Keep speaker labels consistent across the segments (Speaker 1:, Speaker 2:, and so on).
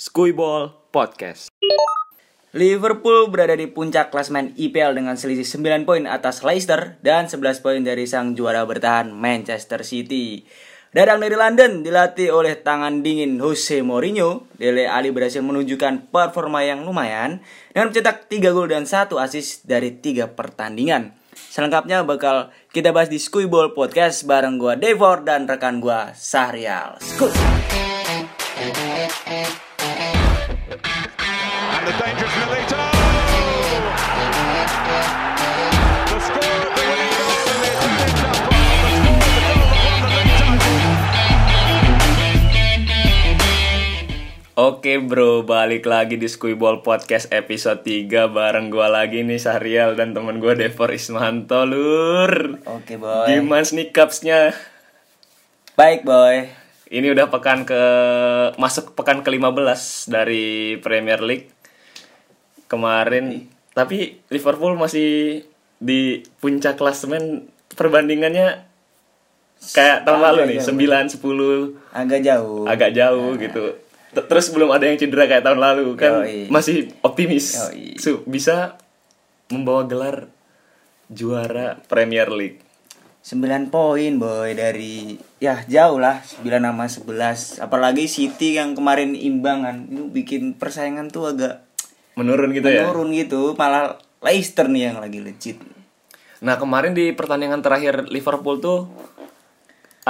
Speaker 1: Skuyball Podcast.
Speaker 2: Liverpool berada di puncak klasemen IPL dengan selisih 9 poin atas Leicester dan 11 poin dari sang juara bertahan Manchester City. Datang dari London, dilatih oleh tangan dingin Jose Mourinho, Dele Alli berhasil menunjukkan performa yang lumayan dengan mencetak 3 gol dan 1 assist dari 3 pertandingan. Selengkapnya bakal kita bahas di Skuyball Podcast bareng gua Devor dan rekan gua Sahrial. Skuy!
Speaker 1: Oke bro, balik lagi di Skuyball Podcast episode 3 bareng gua lagi nih Sahrial dan temen gua Devor Ismanto lur.
Speaker 2: Oke boy.
Speaker 1: Gimana nih cupsnya?
Speaker 2: Baik boy.
Speaker 1: Ini udah pekan ke masuk pekan ke-15 dari Premier League. Kemarin tapi Liverpool masih di puncak klasemen perbandingannya kayak tahun lalu nih,
Speaker 2: jauh.
Speaker 1: 9 10
Speaker 2: Agak jauh.
Speaker 1: agak jauh gitu. Terus belum ada yang cedera kayak tahun lalu kan
Speaker 2: Yoi.
Speaker 1: masih optimis
Speaker 2: Yoi.
Speaker 1: Su- bisa membawa gelar juara Premier League.
Speaker 2: 9 poin boy dari ya jauh lah 9 sama 11 apalagi City yang kemarin imbang kan itu bikin persaingan tuh agak
Speaker 1: Menurun gitu ya.
Speaker 2: menurun gitu malah Leicester nih yang lagi legit
Speaker 1: Nah, kemarin di pertandingan terakhir Liverpool tuh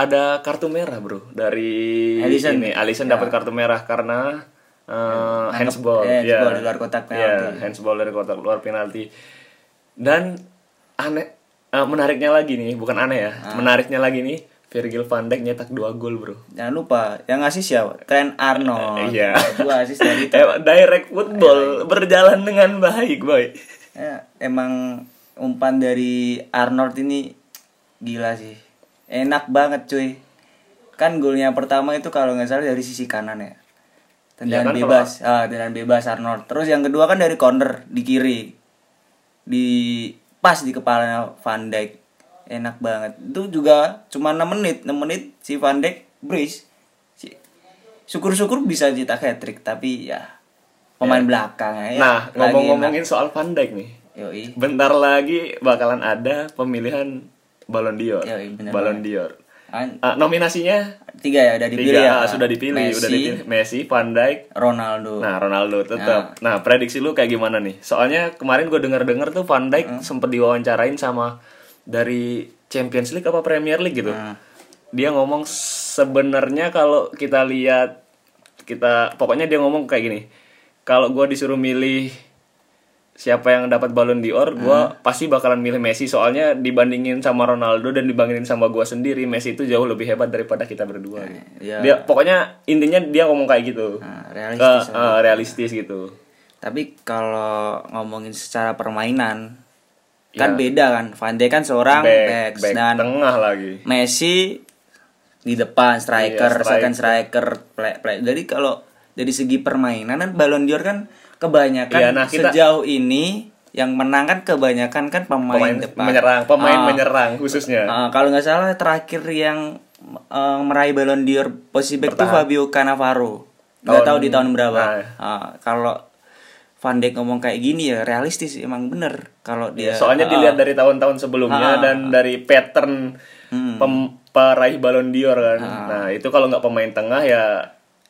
Speaker 1: ada kartu merah, Bro, dari
Speaker 2: Alisson.
Speaker 1: ini. Alisson
Speaker 2: Ya.
Speaker 1: dapat kartu merah karena uh, handsball.
Speaker 2: eh,
Speaker 1: Iya.
Speaker 2: handsball di luar kotak
Speaker 1: Iya,
Speaker 2: penalti.
Speaker 1: handsball dari kotak luar penalti. Dan aneh eh, menariknya lagi nih, bukan aneh ya.
Speaker 2: Ah.
Speaker 1: Menariknya lagi nih, Virgil van Dijk nyetak 2 gol, Bro.
Speaker 2: jangan lupa yang ngasih siapa Trent Arnold
Speaker 1: Iya.
Speaker 2: dua asis dari
Speaker 1: Eh, direct football berjalan dengan baik, boy.
Speaker 2: Ya, emang umpan dari Arnold ini gila sih enak banget cuy. Kan golnya pertama itu kalau nggak salah dari sisi kanan ya. Tendangan
Speaker 1: Iya kan,
Speaker 2: bebas. ah tendangan bebas Arnold. Terus yang kedua kan dari corner di kiri. Di pas di kepalanya Van Dijk. Enak banget. Itu juga cuma 6 menit. 6 menit si Van Dijk brace Si- syukur-syukur bisa cetak hat trick tapi ya pemain belakang ya
Speaker 1: Nah, ngomong-ngomongin soal Van Dijk nih.
Speaker 2: Yoi.
Speaker 1: Bentar lagi bakalan ada pemilihan Ballon d'Or.
Speaker 2: Yoi, bener
Speaker 1: Ballon
Speaker 2: banget.
Speaker 1: d'Or.
Speaker 2: An-
Speaker 1: Ah, nominasinya
Speaker 2: tiga ya udah dipilih
Speaker 1: tiga
Speaker 2: ya
Speaker 1: ah, sudah dipilih,
Speaker 2: Messi,
Speaker 1: udah dipilih Messi, Van Dijk,
Speaker 2: Ronaldo
Speaker 1: nah Ronaldo tetap. Nah, prediksi lu kayak gimana nih? Soalnya kemarin gue denger-dengar tuh Van Dijk
Speaker 2: Hmm.
Speaker 1: sempet diwawancarain sama dari Champions League apa Premier League gitu.
Speaker 2: Hmm.
Speaker 1: Dia ngomong sebenarnya kalau kita lihat kita pokoknya dia ngomong kayak gini. Kalau gue disuruh milih siapa yang dapat Ballon d'Or, gue
Speaker 2: Hmm.
Speaker 1: pasti bakalan milih Messi. Soalnya dibandingin sama Ronaldo dan dibandingin sama gue sendiri, Messi itu jauh lebih hebat daripada kita berdua. gitu.
Speaker 2: ya.
Speaker 1: Dia pokoknya intinya dia ngomong kayak gitu,
Speaker 2: Nah,
Speaker 1: Ke-
Speaker 2: realistis ya.
Speaker 1: eh, realistis gitu.
Speaker 2: tapi kalau ngomongin secara permainan
Speaker 1: Ya.
Speaker 2: kan beda kan Van Dijk kan seorang
Speaker 1: Back,
Speaker 2: backs
Speaker 1: back
Speaker 2: dan
Speaker 1: tengah lagi.
Speaker 2: Messi di depan striker,
Speaker 1: Iya,
Speaker 2: second
Speaker 1: striker.
Speaker 2: striker play, play. jadi kalau dari segi permainan kan Ballon d'Or kan kebanyakan
Speaker 1: Iya, nah, kita-
Speaker 2: sejauh ini yang menang kan kebanyakan kan pemain,
Speaker 1: Pemain
Speaker 2: depan
Speaker 1: menyerang, pemain
Speaker 2: Ah.
Speaker 1: menyerang khususnya.
Speaker 2: Ah, kalau nggak salah terakhir yang eh, meraih Ballon d'Or posisi back itu. Fabio Cannavaro. Nggak tahu di tahun berapa.
Speaker 1: Nah.
Speaker 2: Ah, kalau Van Dijk ngomong kayak gini ya realistis emang bener kalau dia.
Speaker 1: Soalnya
Speaker 2: ah,
Speaker 1: dilihat dari tahun-tahun sebelumnya
Speaker 2: Ah.
Speaker 1: dan dari pattern
Speaker 2: Hmm.
Speaker 1: pem- peraih Ballon d'Or kan. Nah, itu kalau nggak pemain tengah ya,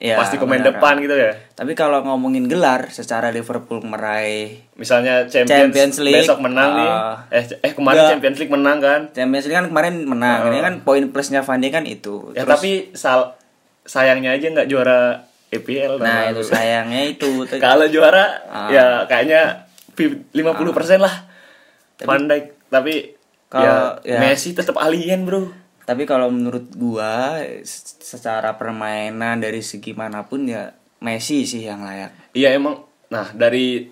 Speaker 2: Ya,
Speaker 1: pasti pemain
Speaker 2: benar.
Speaker 1: depan gitu ya.
Speaker 2: Tapi kalau ngomongin gelar secara Liverpool meraih
Speaker 1: Misalnya Champions,
Speaker 2: Champions League,
Speaker 1: besok menang nih.
Speaker 2: ah.
Speaker 1: Eh eh kemarin
Speaker 2: Nggak.
Speaker 1: Champions League menang kan.
Speaker 2: Champions League kan kemarin menang. Ini kan poin plusnya Van Dijk kan itu.
Speaker 1: Ya
Speaker 2: Terus-
Speaker 1: tapi sal sayangnya aja nggak juara EPL
Speaker 2: nah itu sayangnya itu.
Speaker 1: Kalau juara
Speaker 2: Ah.
Speaker 1: ya kayaknya fi- 50% lah. Van Dijk tapi
Speaker 2: Kalau-
Speaker 1: ya,
Speaker 2: ya.
Speaker 1: Messi tetap alien, Bro.
Speaker 2: Tapi kalau menurut gua secara permainan dari segi mana pun ya Messi sih yang layak.
Speaker 1: Iya emang nah dari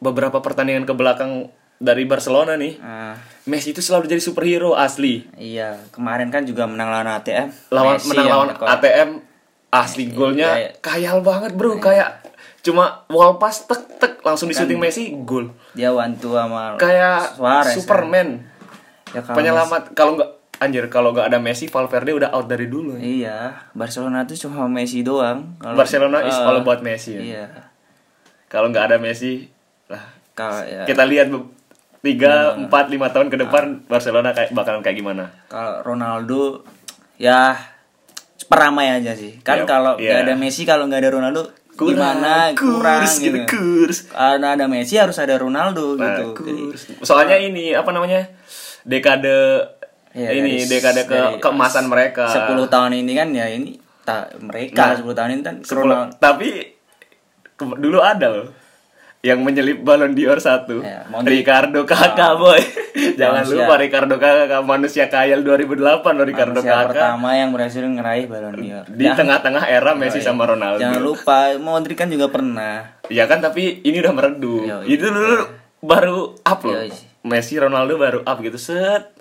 Speaker 1: beberapa pertandingan ke belakang dari Barcelona nih,
Speaker 2: Ah,
Speaker 1: Messi itu selalu jadi superhero asli.
Speaker 2: iya, kemarin kan juga menang lawan ATM.
Speaker 1: Lawan
Speaker 2: Messi
Speaker 1: menang lawan. ATM asli golnya
Speaker 2: iya.
Speaker 1: kayal banget, Bro. Kayak cuma wall pass tek tek langsung di shooting Messi gol.
Speaker 2: Dia two sama
Speaker 1: Kayak
Speaker 2: Suarez,
Speaker 1: Superman.
Speaker 2: Ya, kalau
Speaker 1: Penyelamat kalau nggak anjir kalau nggak ada Messi Valverde udah out dari dulu.
Speaker 2: Iya, Barcelona tuh cuma Messi doang. Kalau-
Speaker 1: Barcelona is
Speaker 2: Eh,
Speaker 1: all about Messi ya.
Speaker 2: Iya.
Speaker 1: Kalau nggak ada Messi, lah
Speaker 2: Kalau ya,
Speaker 1: kita lihat tiga, empat, lima tahun ke depan Barcelona kayak bakalan kayak gimana?
Speaker 2: kalau Ronaldo ya peramai aja sih. Kan
Speaker 1: Ya,
Speaker 2: kalau
Speaker 1: iya.
Speaker 2: nggak ada Messi, kalau nggak ada Ronaldo gimana kurang
Speaker 1: kurs,
Speaker 2: gitu.
Speaker 1: gitu, kurs.
Speaker 2: Karena ada Messi harus ada Ronaldo
Speaker 1: Nah,
Speaker 2: gitu. Jadi,
Speaker 1: kurs. Soalnya ini apa namanya? Dekade
Speaker 2: Iya,
Speaker 1: ini dekade ke
Speaker 2: dari
Speaker 1: keemasan mereka.
Speaker 2: 10 tahun ini kan ya ini tak mereka
Speaker 1: Nah,
Speaker 2: 10 tahun ini kan
Speaker 1: Sepuluh-
Speaker 2: Ronaldo
Speaker 1: tapi ke- dulu ada loh yang menyelip Ballon d'Or satu
Speaker 2: Ya, Monti-
Speaker 1: Ricardo Kakak boy jangan
Speaker 2: Manusia.
Speaker 1: lupa Ricardo Kakak manusia kayal 2008 loh Ricardo
Speaker 2: manusia
Speaker 1: Kakak
Speaker 2: pertama yang berhasil ngeraih Ballon d'Or.
Speaker 1: di tengah-tengah era Messi sama Ronaldo
Speaker 2: Jangan lupa Modric kan juga pernah.
Speaker 1: ya kan tapi ini udah meredu
Speaker 2: Yoi.
Speaker 1: itu dulu baru up loh
Speaker 2: Yoi.
Speaker 1: Messi Ronaldo baru up gitu set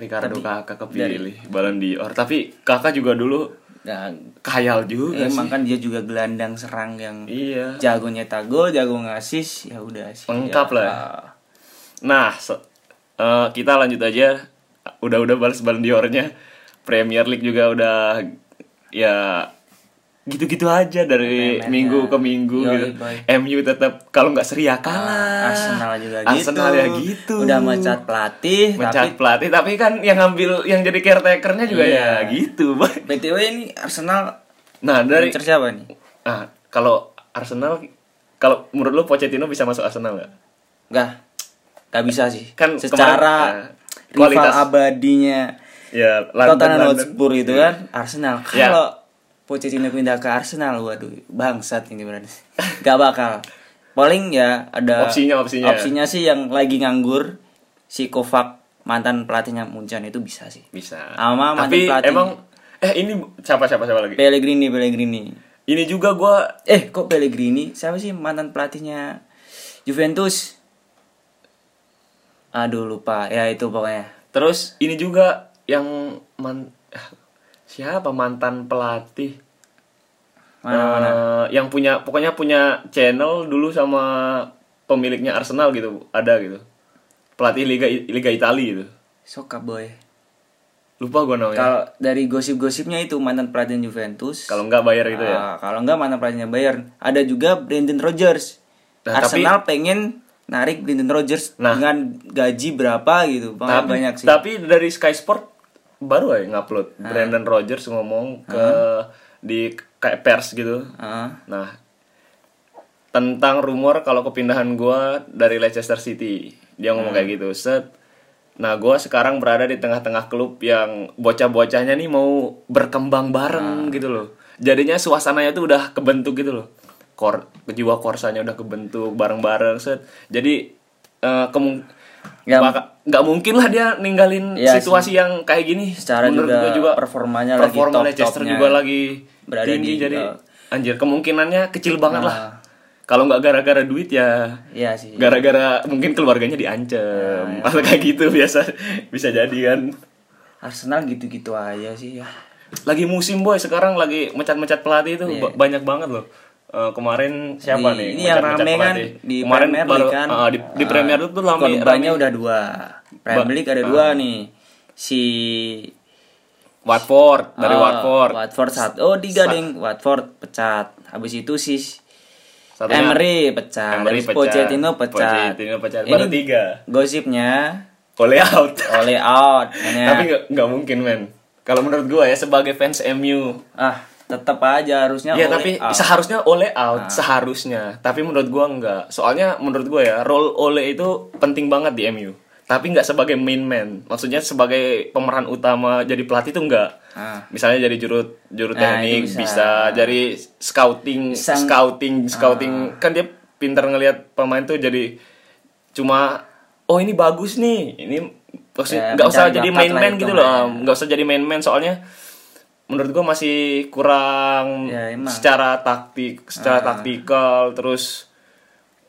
Speaker 1: Ricardo Kakak kepilih Ballon d'Or tapi Kakak juga dulu
Speaker 2: Ya,
Speaker 1: khayal juga
Speaker 2: emang
Speaker 1: sih
Speaker 2: kan dia juga gelandang serang yang
Speaker 1: iya
Speaker 2: jago nyetak gol, jago ngasis, ya udah sih.
Speaker 1: Lengkap
Speaker 2: Ya,
Speaker 1: lah.
Speaker 2: ah.
Speaker 1: Nah, se- eh, kita lanjut aja. Udah-udah balas Ballon d'Or-nya. Premier League juga udah ya gitu-gitu aja dari minggu ke minggu
Speaker 2: Yoi,
Speaker 1: gitu.
Speaker 2: boy.
Speaker 1: MU tetap kalau nggak seri ya kalah.
Speaker 2: Arsenal juga
Speaker 1: Arsenal
Speaker 2: gitu.
Speaker 1: ya gitu.
Speaker 2: Udah mecat pelatih,
Speaker 1: Mencat
Speaker 2: tapi
Speaker 1: pelatih tapi kan yang ngambil yang jadi caretakernya juga
Speaker 2: Iya.
Speaker 1: ya gitu, boy.
Speaker 2: BTW ini Arsenal
Speaker 1: Nah, dari
Speaker 2: siapa nih?
Speaker 1: ah kalau Arsenal kalau menurut lu Pochettino bisa masuk Arsenal nggak?
Speaker 2: Enggak. Gak bisa sih.
Speaker 1: Kan
Speaker 2: secara
Speaker 1: kemarin, eh,
Speaker 2: rival
Speaker 1: kualitas-
Speaker 2: abadinya
Speaker 1: Ya,
Speaker 2: Tottenham
Speaker 1: London.
Speaker 2: Hotspur itu kan Arsenal.
Speaker 1: Ya.
Speaker 2: Pochettino pindah ke Arsenal, waduh, bangsat ini berarti. Gak bakal. Paling ya ada
Speaker 1: Opsinya, opsinya.
Speaker 2: Opsinya sih yang lagi nganggur si Kovac mantan pelatihnya Munchen itu bisa sih.
Speaker 1: Bisa.
Speaker 2: Sama mantan
Speaker 1: Tapi
Speaker 2: pelatih.
Speaker 1: emang eh ini siapa siapa siapa lagi?
Speaker 2: Pellegrini, Pellegrini.
Speaker 1: Ini juga gua
Speaker 2: Eh, kok Pellegrini? Siapa sih mantan pelatihnya Juventus? Aduh, lupa. Ya itu pokoknya.
Speaker 1: terus ini juga yang man siapa mantan pelatih
Speaker 2: Mana-mana.
Speaker 1: Eh, yang punya pokoknya punya channel dulu sama pemiliknya Arsenal gitu ada gitu pelatih liga liga Italia gitu
Speaker 2: Soka boy.
Speaker 1: lupa gua namanya
Speaker 2: Kalau dari gosip-gosipnya itu mantan pelatih Juventus.
Speaker 1: kalau nggak bayar gitu ya
Speaker 2: Ah, kalau enggak mantan pelatihnya Bayern. Ada juga Brendan Rodgers.
Speaker 1: Nah,
Speaker 2: Arsenal pengen narik Brendan Rodgers
Speaker 1: Nah.
Speaker 2: dengan gaji berapa gitu.
Speaker 1: Tapi
Speaker 2: banyak sih.
Speaker 1: tapi dari Sky Sport baru aja ngupload Brandon Rogers ngomong ke di kayak pers gitu
Speaker 2: Ah,
Speaker 1: Nah, tentang rumor kalau kepindahan gua dari Leicester City, dia ngomong kayak gitu. Set. Nah, gua sekarang berada di tengah-tengah klub yang bocah-bocahnya nih mau berkembang bareng gitu loh. Jadinya suasananya tuh udah kebentuk gitu loh. Kor jiwa korsanya udah kebentuk bareng-bareng set. Jadi eh kemung
Speaker 2: Ya,
Speaker 1: nggak mungkin lah dia ninggalin
Speaker 2: Iya
Speaker 1: situasi yang kayak gini.
Speaker 2: Secara
Speaker 1: Menurut
Speaker 2: juga
Speaker 1: gua
Speaker 2: performanya lagi
Speaker 1: performa
Speaker 2: top-topnya.
Speaker 1: Leicester juga lagi
Speaker 2: Berada
Speaker 1: tinggi
Speaker 2: di-
Speaker 1: jadi
Speaker 2: uh,
Speaker 1: anjir kemungkinannya kecil banget
Speaker 2: Nah.
Speaker 1: lah kalau nggak gara-gara duit ya
Speaker 2: Iya sih.
Speaker 1: gara-gara mungkin keluarganya diancam
Speaker 2: Nah,
Speaker 1: atau kayak gitu biasa bisa jadi kan
Speaker 2: Arsenal gitu-gitu aja sih ya.
Speaker 1: lagi musim boy sekarang lagi mecat-mecat pelatih itu ba- banyak banget loh Eh, kemarin siapa
Speaker 2: Di-
Speaker 1: nih
Speaker 2: ini yang rame kan
Speaker 1: pelatih?
Speaker 2: di
Speaker 1: kemarin
Speaker 2: Premier
Speaker 1: baru
Speaker 2: League kan.
Speaker 1: ah, di, di Premier League tuh rame,
Speaker 2: Korbannya udah dua. Premier League ada dua nih. Si
Speaker 1: Watford dari
Speaker 2: Ah,
Speaker 1: Watford
Speaker 2: Watford satu. Oh, tiga ding. Watford pecat. Habis itu si
Speaker 1: Satunya
Speaker 2: Emery pecat.
Speaker 1: Emery pecat.
Speaker 2: Pochettino pecat.
Speaker 1: Pochettino pecat.
Speaker 2: Ini
Speaker 1: Baru tiga.
Speaker 2: Gosipnya
Speaker 1: oleh out
Speaker 2: oleh out.
Speaker 1: Tapi nggak mungkin men kalau menurut gua ya sebagai fans MU
Speaker 2: ah tetap aja harusnya
Speaker 1: Ya
Speaker 2: oleh
Speaker 1: tapi
Speaker 2: out.
Speaker 1: seharusnya Ole out
Speaker 2: Ah.
Speaker 1: seharusnya. Tapi menurut gua enggak. Soalnya menurut gua ya role Ole itu penting banget di MU. Tapi nggak sebagai main man. Maksudnya sebagai pemeran utama jadi pelatih itu enggak.
Speaker 2: Ah.
Speaker 1: Misalnya jadi juru juru
Speaker 2: Nah,
Speaker 1: teknik
Speaker 2: bisa.
Speaker 1: bisa. jadi scouting
Speaker 2: Sang-
Speaker 1: scouting scouting kan dia pintar ngelihat pemain tuh jadi cuma oh ini bagus nih. Ini maksudnya
Speaker 2: Ya,
Speaker 1: nggak usah jadi main man
Speaker 2: itu
Speaker 1: gitu loh. Nggak usah jadi main man soalnya menurut gua masih kurang
Speaker 2: Ya, emang.
Speaker 1: secara taktik, secara
Speaker 2: Ah.
Speaker 1: taktikal terus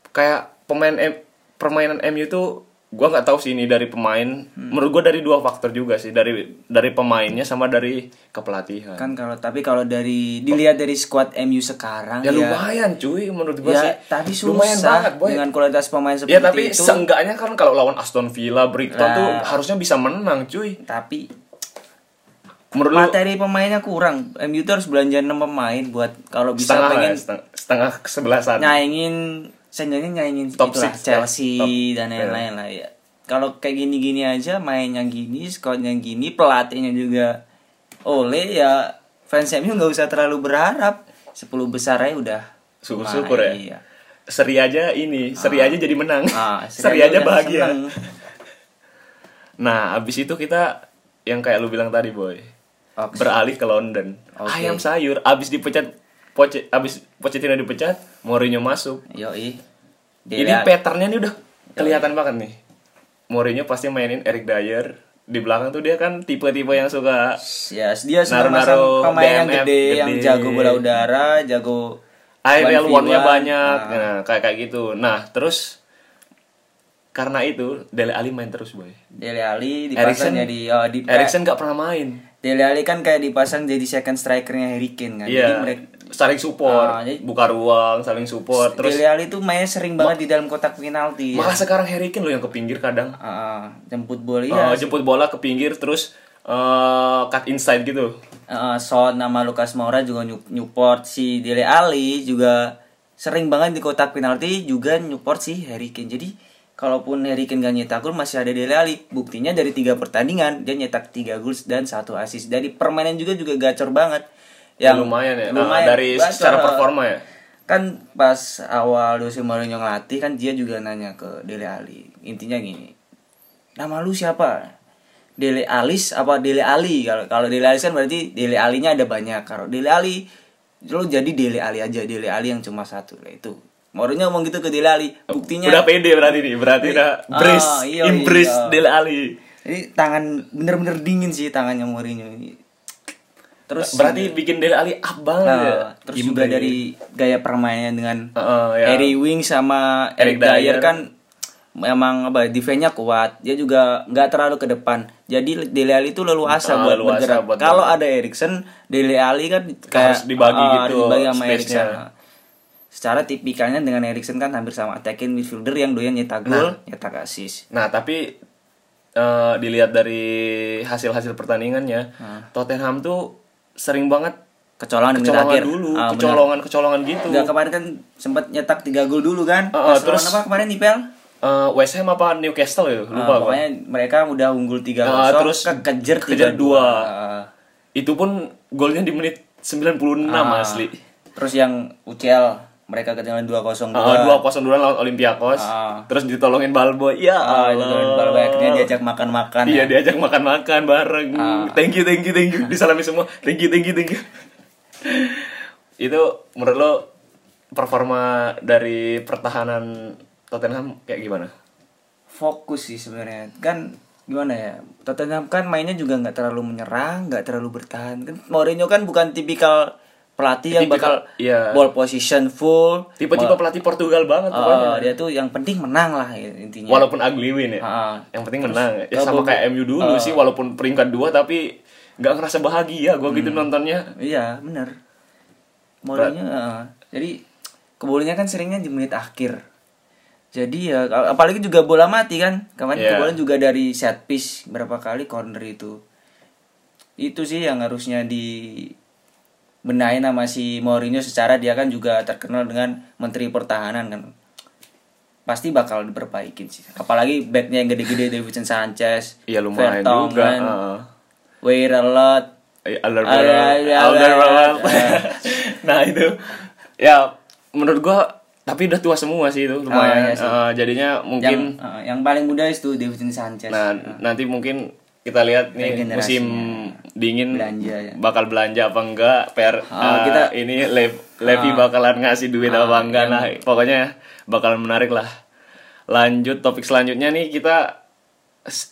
Speaker 1: kayak pemain M- permainan MU tuh gua nggak tahu sih ini dari pemain.
Speaker 2: Hmm.
Speaker 1: Menurut gua dari dua faktor juga sih, dari dari pemainnya sama dari kepelatihan.
Speaker 2: kan kalau tapi kalau dari dilihat dari squad MU sekarang
Speaker 1: ya lumayan cuy menurut gua
Speaker 2: ya
Speaker 1: sih.
Speaker 2: tapi
Speaker 1: lumayan
Speaker 2: susah
Speaker 1: banget boy.
Speaker 2: dengan kualitas pemain seperti
Speaker 1: Ya tapi
Speaker 2: itu
Speaker 1: seenggaknya kan kalau lawan Aston Villa, Brighton
Speaker 2: Nah.
Speaker 1: tuh harusnya bisa menang cuy.
Speaker 2: tapi
Speaker 1: Menurut lu
Speaker 2: materi pemainnya kurang. MU tuh harus belanja 6 pemain buat kalau bisa
Speaker 1: setengah
Speaker 2: pengen
Speaker 1: ya, setengah, kesebelasan.
Speaker 2: nyaingin seenggaknya nyaingin
Speaker 1: Top
Speaker 2: itulah,
Speaker 1: six,
Speaker 2: Chelsea
Speaker 1: top,
Speaker 2: dan
Speaker 1: ya.
Speaker 2: lain-lain lah ya. Kalau kayak gini-gini aja mainnya gini, squadnya gini, pelatihnya juga oleh ya fans MU nggak usah terlalu berharap. 10 besar aja udah.
Speaker 1: Syukur-syukur ya.
Speaker 2: Iya.
Speaker 1: Seri aja ini, seri aja jadi menang.
Speaker 2: Ah,
Speaker 1: seri aja
Speaker 2: udah
Speaker 1: bahagia.
Speaker 2: seneng.
Speaker 1: Nah, abis itu kita yang kayak lu bilang tadi, boy.
Speaker 2: Oke.
Speaker 1: Beralih ke London.
Speaker 2: Oke.
Speaker 1: Ayam sayur abis dipecat Poche, abis Pochettino dipecat, Mourinho masuk.
Speaker 2: Yoi.
Speaker 1: Ini patternnya nih udah kelihatan banget nih. Mourinho pasti mainin Eric Dyer. Di belakang tuh dia kan tipe-tipe yang suka
Speaker 2: Ya, dia suka
Speaker 1: Naruh-naruh
Speaker 2: masang pemain yang
Speaker 1: BMF
Speaker 2: gede, yang
Speaker 1: gede.
Speaker 2: jago bola udara, jago
Speaker 1: aerial
Speaker 2: 1v1.
Speaker 1: one-nya banyak.
Speaker 2: Nah,
Speaker 1: Nah, kayak kayak gitu. Nah, terus karena itu Dele Alli main terus, boy.
Speaker 2: Dele dipasang
Speaker 1: Eriksen
Speaker 2: jadi oh, di
Speaker 1: Eriksen nggak pernah main.
Speaker 2: Dele Alli kan kayak dipasang jadi second strikernya Harry Kane kan. Jadi
Speaker 1: Iya.
Speaker 2: mereka
Speaker 1: Saling support,
Speaker 2: Ah, jadi-
Speaker 1: buka ruang, saling support. Terus
Speaker 2: Dele Alli tuh mainnya sering banget di dalam kotak penalti.
Speaker 1: malah
Speaker 2: Ya.
Speaker 1: sekarang Harry Kane loh yang ke pinggir kadang.
Speaker 2: Ah, jemput bola ya.
Speaker 1: jemput bola ke pinggir terus eh, cut inside gitu.
Speaker 2: Uh, Son nama Lucas Moura juga nyu- nyupport si Dele Alli juga sering banget di kotak penalti juga nyupport si Harry Kane. Jadi kalaupun Harry Kane gak nyetak gol masih ada Dele Alli. Buktinya dari tiga pertandingan dia nyetak tiga gol dan satu assist. Dari permainan juga juga gacor banget. Yang
Speaker 1: lumayan ya. Nah,
Speaker 2: lumayan
Speaker 1: dari
Speaker 2: gacor.
Speaker 1: secara performa ya.
Speaker 2: Kan pas awal Jose Mourinho ngelatih kan dia juga nanya ke Dele Alli. Intinya gini. Nama lu siapa? Dele Alis apa Dele Ali? Kalau kalau Dele Alis kan berarti Dele Alinya ada banyak. Kalau Dele Ali lu jadi Dele Ali aja. Dele Ali yang cuma satu lah itu. Mourinho ngomong gitu ke Dele Ali. Buktinya
Speaker 1: Udah pede berarti nih, berarti udah
Speaker 2: Ah,
Speaker 1: brace,
Speaker 2: iya,
Speaker 1: embrace
Speaker 2: iya.
Speaker 1: Dele Alli.
Speaker 2: Jadi tangan bener-bener dingin sih tangannya Mourinho ini. Terus
Speaker 1: Berarti bikin Dele Alli up banget ya.
Speaker 2: Nah, terus juga
Speaker 1: Embrace.
Speaker 2: dari gaya permainannya dengan
Speaker 1: Heeh, ya.
Speaker 2: Harry Wing sama
Speaker 1: Eric
Speaker 2: Eric Dyer
Speaker 1: Dyer.
Speaker 2: kan memang apa defense-nya kuat. Dia juga nggak terlalu ke depan. Jadi Dele Alli itu leluasa
Speaker 1: Ah,
Speaker 2: buat
Speaker 1: leluasa
Speaker 2: bergerak.
Speaker 1: buat
Speaker 2: Kalau ada Erikson, Dele Alli kan kayak
Speaker 1: Harus dibagi
Speaker 2: ah,
Speaker 1: gitu
Speaker 2: dibagi sama. Erikson. Nah, Secara tipikalnya dengan Erikson kan hampir sama attacking midfielder yang doyan nyetak gol, nyetak assist.
Speaker 1: Nah, tapi eh, dilihat dari hasil-hasil pertandingannya,
Speaker 2: Ah.
Speaker 1: Tottenham tuh sering banget
Speaker 2: Kecolongan
Speaker 1: kecolongan
Speaker 2: akhir.
Speaker 1: dulu,
Speaker 2: Ah, benar.
Speaker 1: kecolongan-kecolongan gitu.
Speaker 2: Udah kemarin kan sempat nyetak 3 gol dulu kan.
Speaker 1: Ah, ah,
Speaker 2: Pas
Speaker 1: terus-
Speaker 2: apa kemarin Nipel?
Speaker 1: Eh, West Ham apa Newcastle ya?
Speaker 2: Ah,
Speaker 1: Lupa gua.
Speaker 2: pokoknya mereka udah unggul 3
Speaker 1: Ah,
Speaker 2: 0
Speaker 1: terus
Speaker 2: kekejar
Speaker 1: kekejar
Speaker 2: 3
Speaker 1: dua.
Speaker 2: 2.
Speaker 1: Itu pun golnya di menit 96
Speaker 2: Ah.
Speaker 1: asli.
Speaker 2: Terus yang UCL mereka ketinggalan 2-0
Speaker 1: Uh, dua kosong dua lawan Olympiakos,
Speaker 2: Ah.
Speaker 1: terus ditolongin Balbo. Ya
Speaker 2: itu
Speaker 1: Allah.
Speaker 2: baru akhirnya diajak makan-makan
Speaker 1: Iya
Speaker 2: ya.
Speaker 1: diajak makan-makan bareng.
Speaker 2: Ah.
Speaker 1: Thank you, thank you, thank you. Disalami semua. Thank you, thank you, thank you. itu menurut lo performa dari pertahanan Tottenham kayak gimana?
Speaker 2: Fokus sih sebenarnya. Kan gimana ya? Tottenham kan mainnya juga nggak terlalu menyerang, nggak terlalu bertahan. Kan Mourinho kan bukan tipikal pelatih yang bakal
Speaker 1: iya.
Speaker 2: ball position full.
Speaker 1: Tipe-tipe pelatih Portugal banget pokoknya.
Speaker 2: dia tuh yang penting menang lah intinya.
Speaker 1: Walaupun ugly win ya.
Speaker 2: Ah.
Speaker 1: Yang penting menang. Ya sama kayak MU dulu
Speaker 2: Ah.
Speaker 1: sih walaupun peringkat dua tapi nggak ngerasa bahagia gua
Speaker 2: Hmm.
Speaker 1: gitu nontonnya.
Speaker 2: Iya, bener. Mourinho, eh, jadi kebobolannya kan seringnya di menit akhir. Jadi ya, ap- apalagi juga bola mati kan. Kemarin
Speaker 1: Iya.
Speaker 2: kebobolan juga dari set piece berapa kali corner itu. Itu sih yang harusnya di benahin sama si Mourinho secara dia kan juga terkenal dengan menteri pertahanan kan. Pasti bakal diperbaikin sih. Apalagi backnya yang gede-gede Davidson Sanchez,
Speaker 1: Iya lumayan
Speaker 2: Vertonghen,
Speaker 1: juga. Eh,
Speaker 2: Ada-
Speaker 1: Alderweireld. nah itu ya menurut gua tapi udah tua semua sih itu lumayan.
Speaker 2: iya sih.
Speaker 1: Eh, jadinya
Speaker 2: yang
Speaker 1: mungkin
Speaker 2: eh, yang paling muda itu Davidson Sanchez.
Speaker 1: nah nanti mungkin kita lihat nih musim dingin
Speaker 2: Belanja ya.
Speaker 1: bakal belanja apa enggak? Per
Speaker 2: Ah,
Speaker 1: eh,
Speaker 2: kita-
Speaker 1: ini Le- Levi
Speaker 2: Ah.
Speaker 1: bakalan ngasih duit
Speaker 2: Ah,
Speaker 1: apa enggak?
Speaker 2: yang-
Speaker 1: lah pokoknya bakalan menarik lah. Lanjut topik selanjutnya nih kita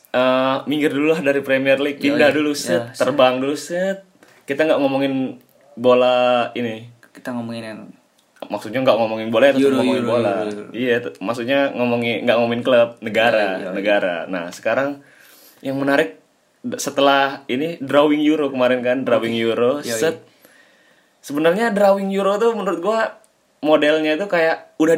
Speaker 1: eh, minggir dulu lah dari Premier League. Pindah
Speaker 2: Yoi.
Speaker 1: dulu set.
Speaker 2: Ya,
Speaker 1: terbang dulu set. Kita nggak ngomongin bola ini.
Speaker 2: Kita ngomongin yang
Speaker 1: maksudnya nggak ngomongin bola ya
Speaker 2: Euro,
Speaker 1: ngomongin
Speaker 2: Euro,
Speaker 1: bola.
Speaker 2: Euro, Euro.
Speaker 1: iya maksudnya ngomongin nggak ngomongin klub negara
Speaker 2: Iya, iya, iya.
Speaker 1: negara. Nah sekarang yang menarik setelah ini drawing Euro kemarin kan drawing Euro
Speaker 2: Iya,
Speaker 1: set sebenarnya drawing Euro tuh menurut gua modelnya itu kayak udah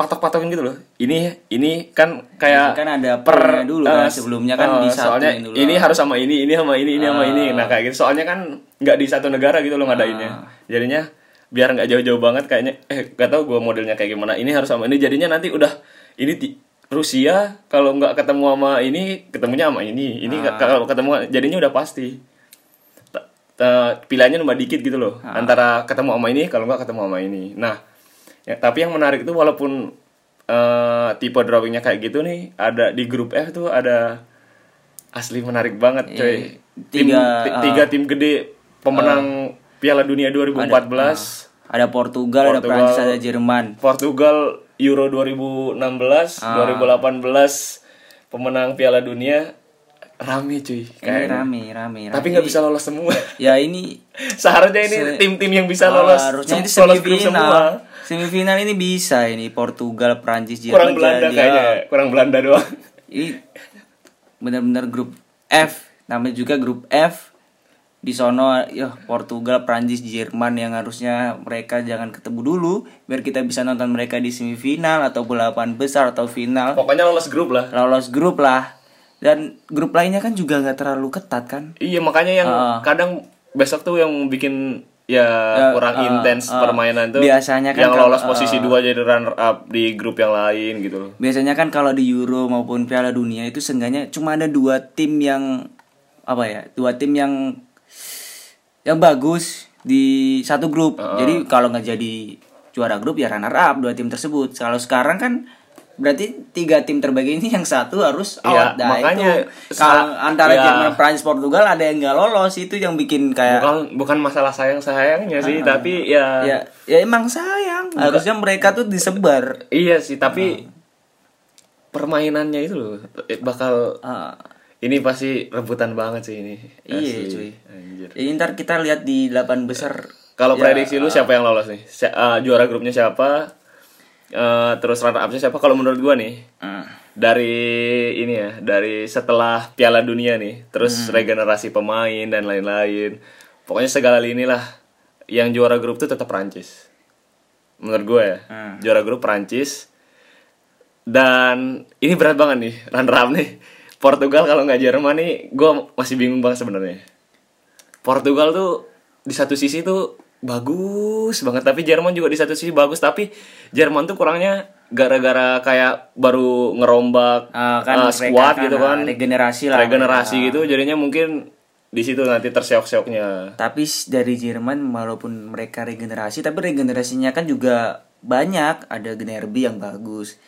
Speaker 1: patok-patokin gitu loh. Ini ini kan kayak
Speaker 2: Kan ada pernya dulu kan, sebelumnya kan disatuin
Speaker 1: soalnya
Speaker 2: dulu.
Speaker 1: ini harus sama ini, ini sama ini, ini sama
Speaker 2: Ah.
Speaker 1: ini. Nah, kayak gitu. Soalnya kan nggak di satu negara gitu loh ngadainnya.
Speaker 2: Ah.
Speaker 1: Jadinya biar nggak jauh-jauh banget kayaknya eh gak tau gue modelnya kayak gimana. Ini harus sama ini jadinya nanti udah ini di Rusia kalau nggak ketemu sama ini ketemunya sama ini. Ini
Speaker 2: Ah.
Speaker 1: kalau ketemu jadinya udah pasti. Pilihannya cuma dikit gitu loh
Speaker 2: Ah.
Speaker 1: antara ketemu sama ini kalau nggak ketemu sama ini nah ya, tapi yang menarik itu walaupun eh, tipe drawingnya kayak gitu nih ada di grup F tuh ada asli menarik banget coy
Speaker 2: Iya.
Speaker 1: tim
Speaker 2: Tiga,
Speaker 1: ti-
Speaker 2: ah.
Speaker 1: tiga tim gede pemenang Piala Dunia 2014
Speaker 2: Ada Portugal, ada
Speaker 1: Portugal.
Speaker 2: Prancis, ada Jerman.
Speaker 1: Portugal Euro 2016
Speaker 2: Ah.
Speaker 1: 2018 pemenang Piala Dunia rame cuy kayaknya.
Speaker 2: rame, rame, rame.
Speaker 1: tapi nggak bisa lolos semua
Speaker 2: Ya ini
Speaker 1: seharusnya ini
Speaker 2: Se-
Speaker 1: tim-tim yang bisa lolos
Speaker 2: harusnya ini
Speaker 1: lolos grup semua
Speaker 2: semifinal. Semifinal ini bisa ini Portugal, Prancis, Jerman.
Speaker 1: kurang Belanda
Speaker 2: jadi,
Speaker 1: kayaknya
Speaker 2: ya.
Speaker 1: kurang Belanda doang
Speaker 2: Ini benar-benar grup F, namanya juga grup F. Di sono ya Portugal, Prancis, Jerman yang harusnya mereka jangan ketemu dulu biar kita bisa nonton mereka di semifinal atau balapan besar atau final.
Speaker 1: pokoknya lolos grup lah
Speaker 2: Lolos grup lah. Dan grup lainnya kan juga nggak terlalu ketat kan?
Speaker 1: iya makanya yang
Speaker 2: Ah.
Speaker 1: kadang besok tuh yang bikin ya,
Speaker 2: Ya,
Speaker 1: kurang
Speaker 2: ah,
Speaker 1: intens
Speaker 2: ah.
Speaker 1: permainan tuh
Speaker 2: Biasanya kan
Speaker 1: yang
Speaker 2: kalau-
Speaker 1: lolos posisi dua jadi runner up di grup yang lain gitu loh
Speaker 2: Biasanya kan kalau di Euro maupun Piala Dunia itu seenggaknya cuma ada dua tim yang apa ya? Dua tim yang yang bagus di satu grup. Jadi kalau nggak jadi juara grup ya runner up dua tim tersebut. Kalau sekarang kan berarti tiga tim terbaik ini yang satu harus
Speaker 1: Iya,
Speaker 2: out. Nah,
Speaker 1: makanya
Speaker 2: itu kalau antara
Speaker 1: ya.
Speaker 2: Jerman, Prancis, Portugal ada yang nggak lolos itu yang bikin kayak
Speaker 1: bukan bukan masalah sayang sayangnya sih tapi ya,
Speaker 2: ya ya emang sayang. Harusnya mereka tuh disebar.
Speaker 1: iya sih tapi permainannya itu loh bakal
Speaker 2: Ah.
Speaker 1: Ini pasti rebutan banget sih ini
Speaker 2: Iya,
Speaker 1: Asli.
Speaker 2: cuy.
Speaker 1: Anjir.
Speaker 2: Jadi ntar kita lihat di delapan besar.
Speaker 1: Kalau
Speaker 2: Ya,
Speaker 1: prediksi lu siapa yang lolos nih? Si- eh, juara grupnya siapa? Eh, terus runner up siapa? Kalau menurut gua nih
Speaker 2: Hmm.
Speaker 1: dari ini ya, dari setelah Piala Dunia nih, terus
Speaker 2: Hmm.
Speaker 1: regenerasi pemain dan lain-lain. Pokoknya segala lini lah. Yang juara grup tuh tetap Prancis. Menurut gue ya,
Speaker 2: Hmm.
Speaker 1: juara grup Prancis. Dan ini berat banget nih, runner up nih. Portugal kalau nggak Jerman nih, gue masih bingung banget sebenarnya. Portugal tuh di satu sisi tuh bagus banget tapi Jerman juga di satu sisi bagus tapi Jerman tuh kurangnya gara-gara kayak baru ngerombak
Speaker 2: Ah, kan
Speaker 1: uh, squad
Speaker 2: kan,
Speaker 1: gitu
Speaker 2: ah,
Speaker 1: kan
Speaker 2: regenerasi lah
Speaker 1: regenerasi
Speaker 2: mereka.
Speaker 1: gitu jadinya mungkin di situ nanti terseok-seoknya
Speaker 2: Tapi dari Jerman walaupun mereka regenerasi tapi regenerasinya kan juga banyak. Ada Gnabry yang bagus.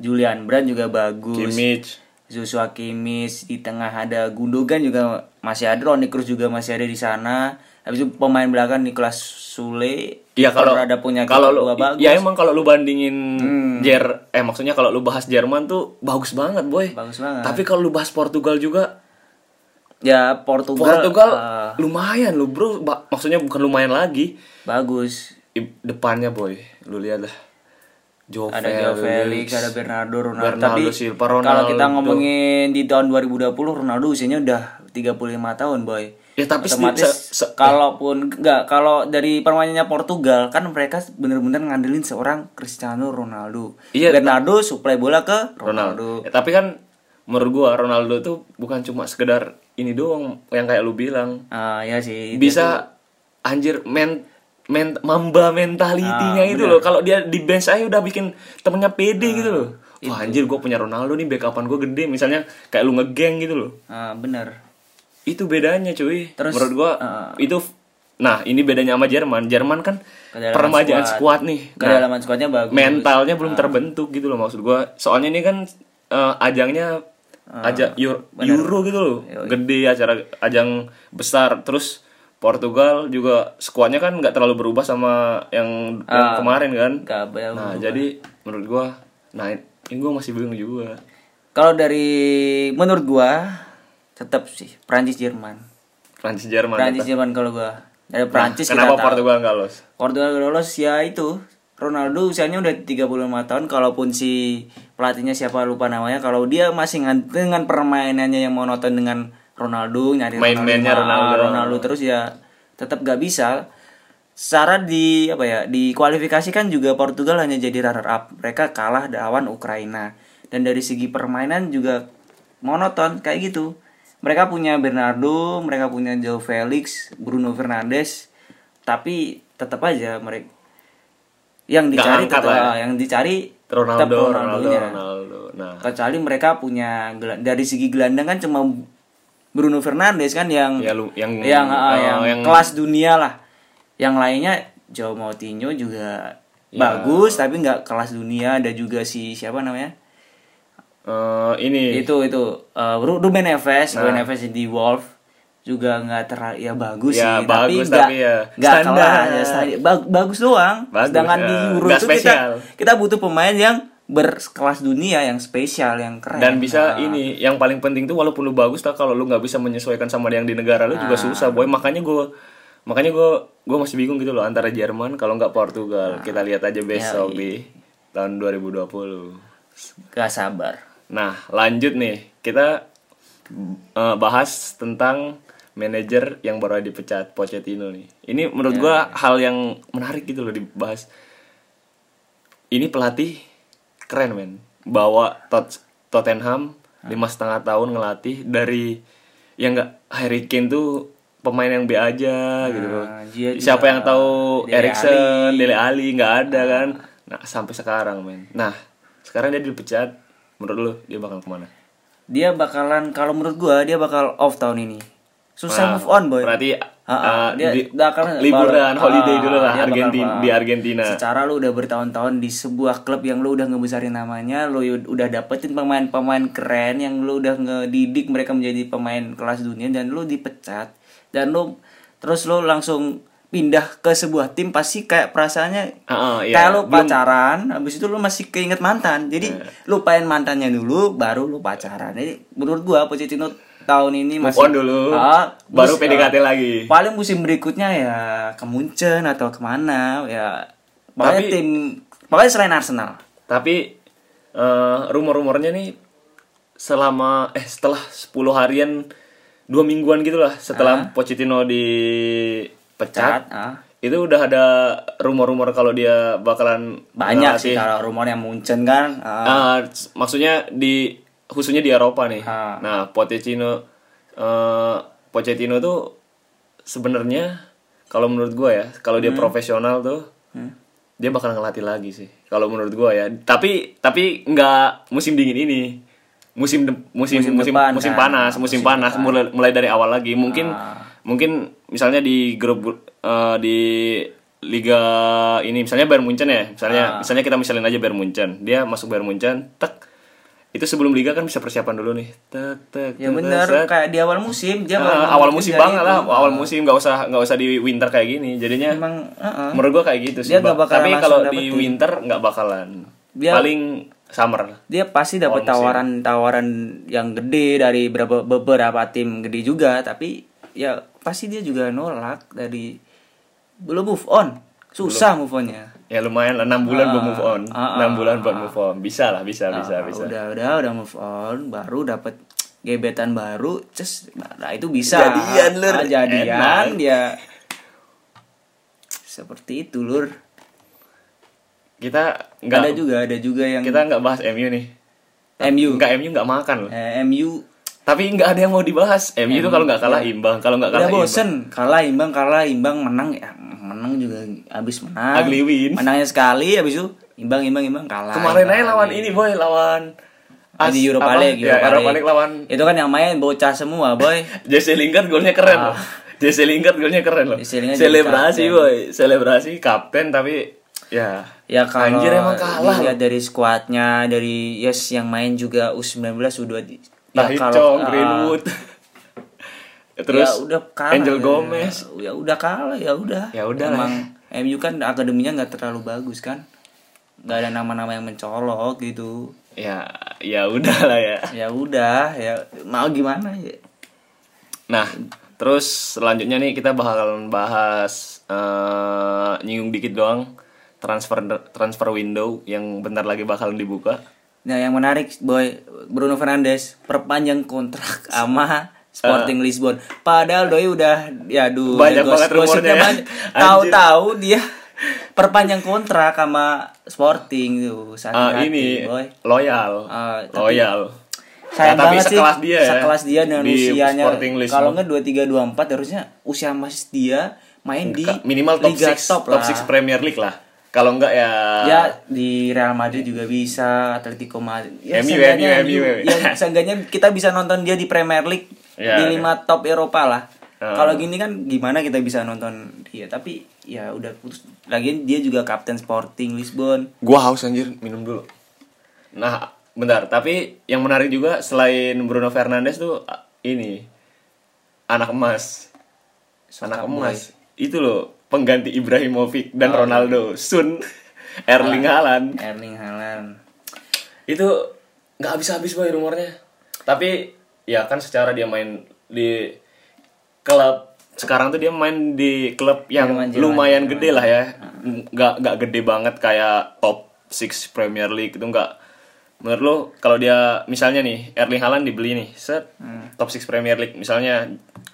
Speaker 2: Julian Brand juga bagus.
Speaker 1: Kimmich
Speaker 2: Joshua Kimmich di tengah ada Gundogan juga masih ada Ronny Cruz juga masih ada di sana. Habis itu pemain belakang Nicolas Sule
Speaker 1: Iya kalau
Speaker 2: ada punya
Speaker 1: kalau lu
Speaker 2: bagus. Hmm.
Speaker 1: ya emang kalau lu bandingin Jer eh maksudnya kalau lu bahas Jerman tuh bagus banget boy.
Speaker 2: Bagus banget.
Speaker 1: Tapi kalau lu bahas Portugal juga
Speaker 2: ya Portugal
Speaker 1: Portugal
Speaker 2: ah,
Speaker 1: lumayan lu bro. Ba- maksudnya bukan lumayan lagi.
Speaker 2: bagus.
Speaker 1: Depannya boy, lu lihat dah. Joe
Speaker 2: ada Joao Felix, ada Bernardo Ronaldo.
Speaker 1: Bernardo
Speaker 2: Tapi
Speaker 1: Silva,
Speaker 2: kalau
Speaker 1: Ronaldo.
Speaker 2: kita ngomongin di tahun 2020 Ronaldo usianya udah 35 tahun, boy.
Speaker 1: Ya, tapi
Speaker 2: otomatis
Speaker 1: se- se-
Speaker 2: kalaupun enggak kalau dari permainannya Portugal kan mereka bener-bener ngandelin seorang Cristiano Ronaldo.
Speaker 1: Iya,
Speaker 2: Bernardo suplai bola ke
Speaker 1: Ronaldo.
Speaker 2: Ronaldo.
Speaker 1: Ya, tapi kan menurut gua Ronaldo tuh bukan cuma sekedar ini doang yang kayak lu bilang.
Speaker 2: Ah ya sih. tuh-
Speaker 1: Bisa anjir men men mamba mentalitinya
Speaker 2: Ah,
Speaker 1: itu
Speaker 2: bener.
Speaker 1: loh. Kalau dia di bench aja udah bikin temennya pede gitu loh. Wah anjir gua punya Ronaldo nih backupan gua gede misalnya kayak lu ngegeng gitu loh.
Speaker 2: Ah, bener.
Speaker 1: Itu bedanya cuy.
Speaker 2: Terus,
Speaker 1: menurut gua
Speaker 2: uh,
Speaker 1: itu Nah, ini bedanya sama Jerman. Jerman kan permajaan
Speaker 2: squad.
Speaker 1: squad, nih. Nah,
Speaker 2: Kedalaman squadnya bagus.
Speaker 1: mentalnya belum terbentuk gitu loh maksud gua. Soalnya ini kan eh, ajangnya ajak Euro, Euro gitu loh. Gede acara ajang besar. Terus Portugal juga skuadnya kan nggak terlalu berubah sama yang, yang
Speaker 2: Ah,
Speaker 1: kemarin kan.
Speaker 2: Nggak berubah.
Speaker 1: Nah, jadi menurut gua nah ini gua masih bingung juga.
Speaker 2: Kalau dari menurut gua tetap sih Prancis Jerman.
Speaker 1: Prancis Jerman.
Speaker 2: Prancis Jerman kalau gua. Dari Prancis
Speaker 1: Nah, kenapa
Speaker 2: kita.
Speaker 1: Portugal nggak lolos?
Speaker 2: Portugal lolos ya itu. Ronaldo usianya udah 35 tahun kalaupun si pelatihnya siapa lupa namanya kalau dia masih ngan- dengan permainannya yang monoton dengan Ronaldo nyari
Speaker 1: Main-mainnya
Speaker 2: Ronaldo,
Speaker 1: Ronaldo.
Speaker 2: Ronaldo terus ya tetap gak bisa secara di apa ya di kualifikasi kan juga Portugal hanya jadi runner up mereka kalah lawan Ukraina dan dari segi permainan juga monoton kayak gitu mereka punya Bernardo mereka punya Joe Felix Bruno Fernandes tapi tetap aja mereka yang
Speaker 1: Nggak
Speaker 2: dicari
Speaker 1: angkat
Speaker 2: tetap
Speaker 1: lah ya.
Speaker 2: yang dicari tetap
Speaker 1: Ronaldo, Ronaldo. Ronaldo. Nah,
Speaker 2: kecuali mereka punya dari segi gelandang kan cuma Bruno Fernandes kan yang
Speaker 1: ya lu yang
Speaker 2: yang, ah,
Speaker 1: oh,
Speaker 2: yang,
Speaker 1: yang
Speaker 2: kelas dunia lah. Yang lainnya Joe Moutinho juga
Speaker 1: Ya.
Speaker 2: bagus tapi nggak kelas dunia. Ada juga si siapa namanya?
Speaker 1: eh, ini
Speaker 2: Itu itu Ru- Ruben Neves,
Speaker 1: Nah.
Speaker 2: Ruben Neves di Wolf juga nggak terlalu ya bagus
Speaker 1: Ya,
Speaker 2: sih
Speaker 1: bagus,
Speaker 2: nggak
Speaker 1: tapi ya
Speaker 2: nggak
Speaker 1: standar.
Speaker 2: kelas ya, standar. Ba- bagus doang
Speaker 1: Bagus,
Speaker 2: sedangkan
Speaker 1: ya.
Speaker 2: di Euro
Speaker 1: Nggak
Speaker 2: itu kita kita butuh pemain yang berkelas dunia yang spesial yang keren
Speaker 1: dan bisa
Speaker 2: Nah.
Speaker 1: ini yang paling penting tuh walaupun lu bagus tak kalau lu nggak bisa menyesuaikan sama yang di negara lu
Speaker 2: Ah.
Speaker 1: juga susah boy makanya gue makanya gue gue masih bingung gitu loh antara Jerman kalau nggak. Portugal kita lihat aja besok
Speaker 2: iya.
Speaker 1: di tahun 2020
Speaker 2: gak sabar
Speaker 1: nah lanjut nih kita eh, bahas tentang manajer yang baru dipecat Pochettino nih ini menurut
Speaker 2: Ya.
Speaker 1: gua hal yang menarik gitu loh dibahas ini pelatih keren men. Bawa Tot Tottenham lima setengah tahun ngelatih dari yang nggak Harry Kane tuh pemain yang B aja gitu. Loh
Speaker 2: Nah, dia
Speaker 1: siapa
Speaker 2: juga
Speaker 1: yang tahu
Speaker 2: Dele
Speaker 1: Erikson. Dele Ali nggak ada kan? Nah sampai sekarang men. Nah sekarang dia dipecat. Menurut lu dia bakal ke mana?
Speaker 2: Dia bakalan kalau menurut gua dia bakal off tahun ini. Susah
Speaker 1: Nah,
Speaker 2: move on boy.
Speaker 1: berarti
Speaker 2: Ah, ah,
Speaker 1: uh,
Speaker 2: dia
Speaker 1: di-
Speaker 2: bakal
Speaker 1: liburan
Speaker 2: bakal-
Speaker 1: holiday
Speaker 2: ah,
Speaker 1: dulu lah
Speaker 2: bakal-
Speaker 1: Argentina di Argentina.
Speaker 2: Secara lu udah bertahun-tahun di sebuah klub yang lu udah ngebesarin namanya lu udah dapetin pemain-pemain keren yang lu udah ngedidik mereka menjadi pemain kelas dunia dan lu dipecat. Dan lu terus lu langsung pindah ke sebuah tim pasti kayak perasaannya
Speaker 1: Ah, ah, iya.
Speaker 2: kayak lu
Speaker 1: Belum-
Speaker 2: pacaran habis itu lu masih keinget mantan. Jadi lupain mantannya dulu baru lu pacaran. Jadi menurut gua Pochettino tahun ini
Speaker 1: Move
Speaker 2: masih
Speaker 1: on dulu,
Speaker 2: Ah,
Speaker 1: baru
Speaker 2: mus-
Speaker 1: PDKT
Speaker 2: ah,
Speaker 1: lagi.
Speaker 2: paling musim berikutnya ya ke Munchen atau ke mana ya. Pokoknya
Speaker 1: Tapi-
Speaker 2: tim pokoknya selain Arsenal.
Speaker 1: Tapi eh, rumor-rumornya nih selama eh setelah 10 harian dua mingguan gitu lah setelah Pochettino dipecat
Speaker 2: Cat, ah.
Speaker 1: itu udah ada rumor-rumor kalau dia bakalan
Speaker 2: banyak sih kalau rumornya Munchen kan ah,
Speaker 1: Ah, s- maksudnya di khususnya di Eropa nih.
Speaker 2: Ah.
Speaker 1: Nah, Pochettino eh Pochettino tuh sebenarnya kalau menurut gua ya, kalau
Speaker 2: Hmm.
Speaker 1: dia profesional tuh dia bakal ngelatih lagi sih. Kalau menurut gua ya. Tapi tapi nggak musim dingin ini. Musim de- musim
Speaker 2: Musim
Speaker 1: musim
Speaker 2: depan,
Speaker 1: musim
Speaker 2: kan.
Speaker 1: panas, musim,
Speaker 2: Musim
Speaker 1: panas
Speaker 2: depan.
Speaker 1: mulai mulai dari awal lagi. Mungkin
Speaker 2: Ah.
Speaker 1: mungkin misalnya di grup eh, di liga ini misalnya Bayern Munchen ya misalnya
Speaker 2: Ah.
Speaker 1: misalnya kita misalin aja Bayern Munchen dia masuk Bayern Munchen tek itu sebelum liga kan bisa persiapan dulu nih. Tek tek
Speaker 2: ya
Speaker 1: set.
Speaker 2: kayak di awal musim dia baru
Speaker 1: awal
Speaker 2: ngomong
Speaker 1: musim banget
Speaker 2: itu.
Speaker 1: lah awal musim nggak usah nggak usah di winter kayak gini. Jadinya
Speaker 2: emang ah, ah.
Speaker 1: menurut gua kayak gitu sih
Speaker 2: Dia bakalan
Speaker 1: tapi kalau di winter nggak bakalan.
Speaker 2: Dia-
Speaker 1: paling summer.
Speaker 2: dia pasti dapat
Speaker 1: Awal musim.
Speaker 2: tawaran-tawaran yang gede dari beberapa beberapa tim gede juga. Tapi ya pasti dia juga nolak dari belum move on. Susah move onnya
Speaker 1: ya lumayan lah enam bulan buat
Speaker 2: Ah,
Speaker 1: move on.
Speaker 2: ah,
Speaker 1: enam
Speaker 2: ah,
Speaker 1: bulan buat move on. Bisa lah bisa bisa
Speaker 2: Ah,
Speaker 1: bisa.
Speaker 2: udah udah udah move on. Baru dapat gebetan baru ces nah itu bisa.
Speaker 1: Jadian, Lur.
Speaker 2: Ah, jadian
Speaker 1: Enak.
Speaker 2: dia seperti itu lur.
Speaker 1: Kita
Speaker 2: ada
Speaker 1: nggak
Speaker 2: juga ada juga yang
Speaker 1: kita nggak bahas MU nih.
Speaker 2: MU
Speaker 1: nggak MU nggak makan loh.
Speaker 2: Eh, MU
Speaker 1: tapi nggak ada yang mau dibahas. MU tuh kalau nggak kalah imbang. Kalau nggak kalah
Speaker 2: udah
Speaker 1: imbang.
Speaker 2: Kalah imbang kalah imbang menang ya habis menang
Speaker 1: Ugly win.
Speaker 2: menangnya sekali habis itu imbang imbang imbang kalah
Speaker 1: kemarin aja lawan ini boy lawan
Speaker 2: Ah, di Europa? League,
Speaker 1: ya,
Speaker 2: Europa League.
Speaker 1: League lawan
Speaker 2: itu kan yang main bocah semua boy
Speaker 1: Jesse Lingard golnya keren loh Jesse Lingard golnya keren loh
Speaker 2: Ah.
Speaker 1: Selebrasi boy selebrasi kapten tapi ya
Speaker 2: Ya kalau
Speaker 1: Anjir, emang kalah
Speaker 2: dilihat dari skuadnya dari yes yang main juga U19 U2 di-
Speaker 1: Nah,
Speaker 2: ya
Speaker 1: Chong,
Speaker 2: ah,
Speaker 1: Greenwood.
Speaker 2: ya
Speaker 1: Terus
Speaker 2: udah kalah
Speaker 1: Angel
Speaker 2: ya.
Speaker 1: Gomez.
Speaker 2: Ya, udah kalah ya udah.
Speaker 1: Ya udah
Speaker 2: Emang MU kan akademinya nggak terlalu bagus kan. nggak ada nama-nama yang mencolok gitu.
Speaker 1: Ya, ya udah lah ya.
Speaker 2: Ya udah, ya mau gimana ya.
Speaker 1: Nah, terus selanjutnya nih kita bakalan bahas eh nyinggung dikit doang transfer transfer window yang bentar lagi bakalan dibuka.
Speaker 2: Nah, yang menarik boy Bruno Fernandes perpanjang kontrak sama Sporting Lisbon. Padahal doi udah ya aduh
Speaker 1: Banyak
Speaker 2: gos-
Speaker 1: banget rumornya ya.
Speaker 2: Tahu-tahu dia perpanjang kontrak sama Sporting tuh. Sakit
Speaker 1: Ah,
Speaker 2: hati,
Speaker 1: ini
Speaker 2: boy.
Speaker 1: loyal.
Speaker 2: Ah, tapi-
Speaker 1: loyal.
Speaker 2: Sayang
Speaker 1: Nah, tapi
Speaker 2: banget sih
Speaker 1: sekelas dia ya,
Speaker 2: sekelas dia dengan
Speaker 1: di
Speaker 2: usianya kalau enggak 23 24 harusnya usia masih dia main di
Speaker 1: minimal top
Speaker 2: Liga
Speaker 1: 6
Speaker 2: top,
Speaker 1: top
Speaker 2: lah.
Speaker 1: 6 Premier League lah. Kalau enggak ya
Speaker 2: Ya di Real Madrid juga bisa, Atletico Madrid. Ya,
Speaker 1: MU,
Speaker 2: seenggaknya
Speaker 1: MU, MU.
Speaker 2: Ya, seenggaknya kita bisa nonton dia di Premier League
Speaker 1: Ya,
Speaker 2: di
Speaker 1: ya.
Speaker 2: lima top Eropa lah.
Speaker 1: Ah.
Speaker 2: Kalau gini kan gimana kita bisa nonton dia? Tapi ya udah putus. Lagian dia juga kapten Sporting Lisbon.
Speaker 1: Gua haus anjir, minum dulu. Nah, bentar, tapi yang menarik juga selain Bruno Fernandes tuh ah, ini anak emas. anak
Speaker 2: Sokap
Speaker 1: emas. Itu loh, pengganti Ibrahimovic dan
Speaker 2: Oh,
Speaker 1: Ronaldo, Sun, Erling Haaland.
Speaker 2: Erling Haaland.
Speaker 1: Itu nggak habis-habis boy rumornya. Tapi ya kan secara dia main di klub sekarang tuh dia main di klub yang
Speaker 2: Jerman, Jerman,
Speaker 1: lumayan
Speaker 2: Jerman.
Speaker 1: gede lah ya. Nggak nggak gede banget kayak top 6 Premier League itu nggak. Menurut lo kalau dia misalnya nih Erling Haaland dibeli nih set
Speaker 2: Hmm.
Speaker 1: top 6 Premier League misalnya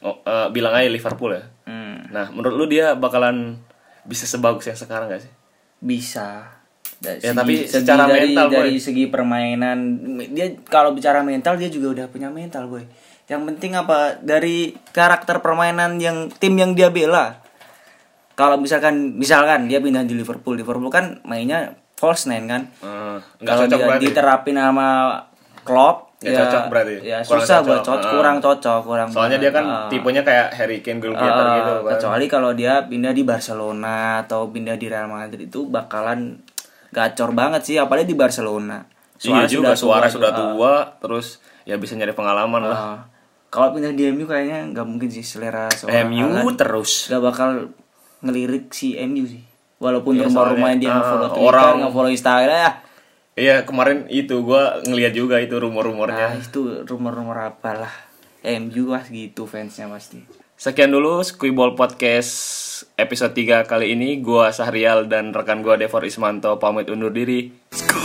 Speaker 1: oh, eh, bilang aja Liverpool ya.
Speaker 2: Hmm,
Speaker 1: Nah, menurut lu dia bakalan bisa sebagus yang sekarang gak sih?
Speaker 2: bisa. Dari
Speaker 1: Ya,
Speaker 2: segi-
Speaker 1: tapi
Speaker 2: segi
Speaker 1: secara
Speaker 2: dari,
Speaker 1: mental, Boy.
Speaker 2: dari segi permainan dia kalau bicara mental dia juga udah punya mental boy yang penting apa dari karakter permainan yang tim yang dia bela kalau misalkan misalkan dia pindah di Liverpool Liverpool kan mainnya false nine kan
Speaker 1: nggak
Speaker 2: kalau
Speaker 1: cocok
Speaker 2: dia
Speaker 1: berarti.
Speaker 2: diterapin sama Klopp
Speaker 1: Nggak cocok berarti.
Speaker 2: ya
Speaker 1: Kurang
Speaker 2: susah
Speaker 1: cocok.
Speaker 2: buat cocok
Speaker 1: Ah.
Speaker 2: kurang cocok kurang
Speaker 1: Soalnya dia kan
Speaker 2: Ah.
Speaker 1: tipenya kayak Harry Kane
Speaker 2: Uh,
Speaker 1: gitu kan.
Speaker 2: kecuali kalau dia pindah di Barcelona atau pindah di Real Madrid itu bakalan gacor banget sih apalagi di Barcelona.
Speaker 1: Iya juga suara sudah
Speaker 2: uh,
Speaker 1: tua, terus ya bisa nyari pengalaman lah.
Speaker 2: uh, kalau pindah di MU kayaknya nggak mungkin sih selera seorang
Speaker 1: MU
Speaker 2: Haaland
Speaker 1: terus.
Speaker 2: nggak bakal ngelirik si MU sih. Walaupun
Speaker 1: Iya,
Speaker 2: rumor-rumornya
Speaker 1: soalnya,
Speaker 2: dia
Speaker 1: ah,
Speaker 2: nge-follow Twitter
Speaker 1: orang-
Speaker 2: nge-follow Instagram ya.
Speaker 1: Iya kemarin itu gua ngeliat juga itu rumor-rumornya.
Speaker 2: nah itu rumor-rumor apalah. MU lah gitu fansnya pasti.
Speaker 1: Sekian dulu Squiball Podcast episode 3 kali ini. Gua Sahrial dan rekan gua Devor Ismanto pamit undur diri.
Speaker 3: And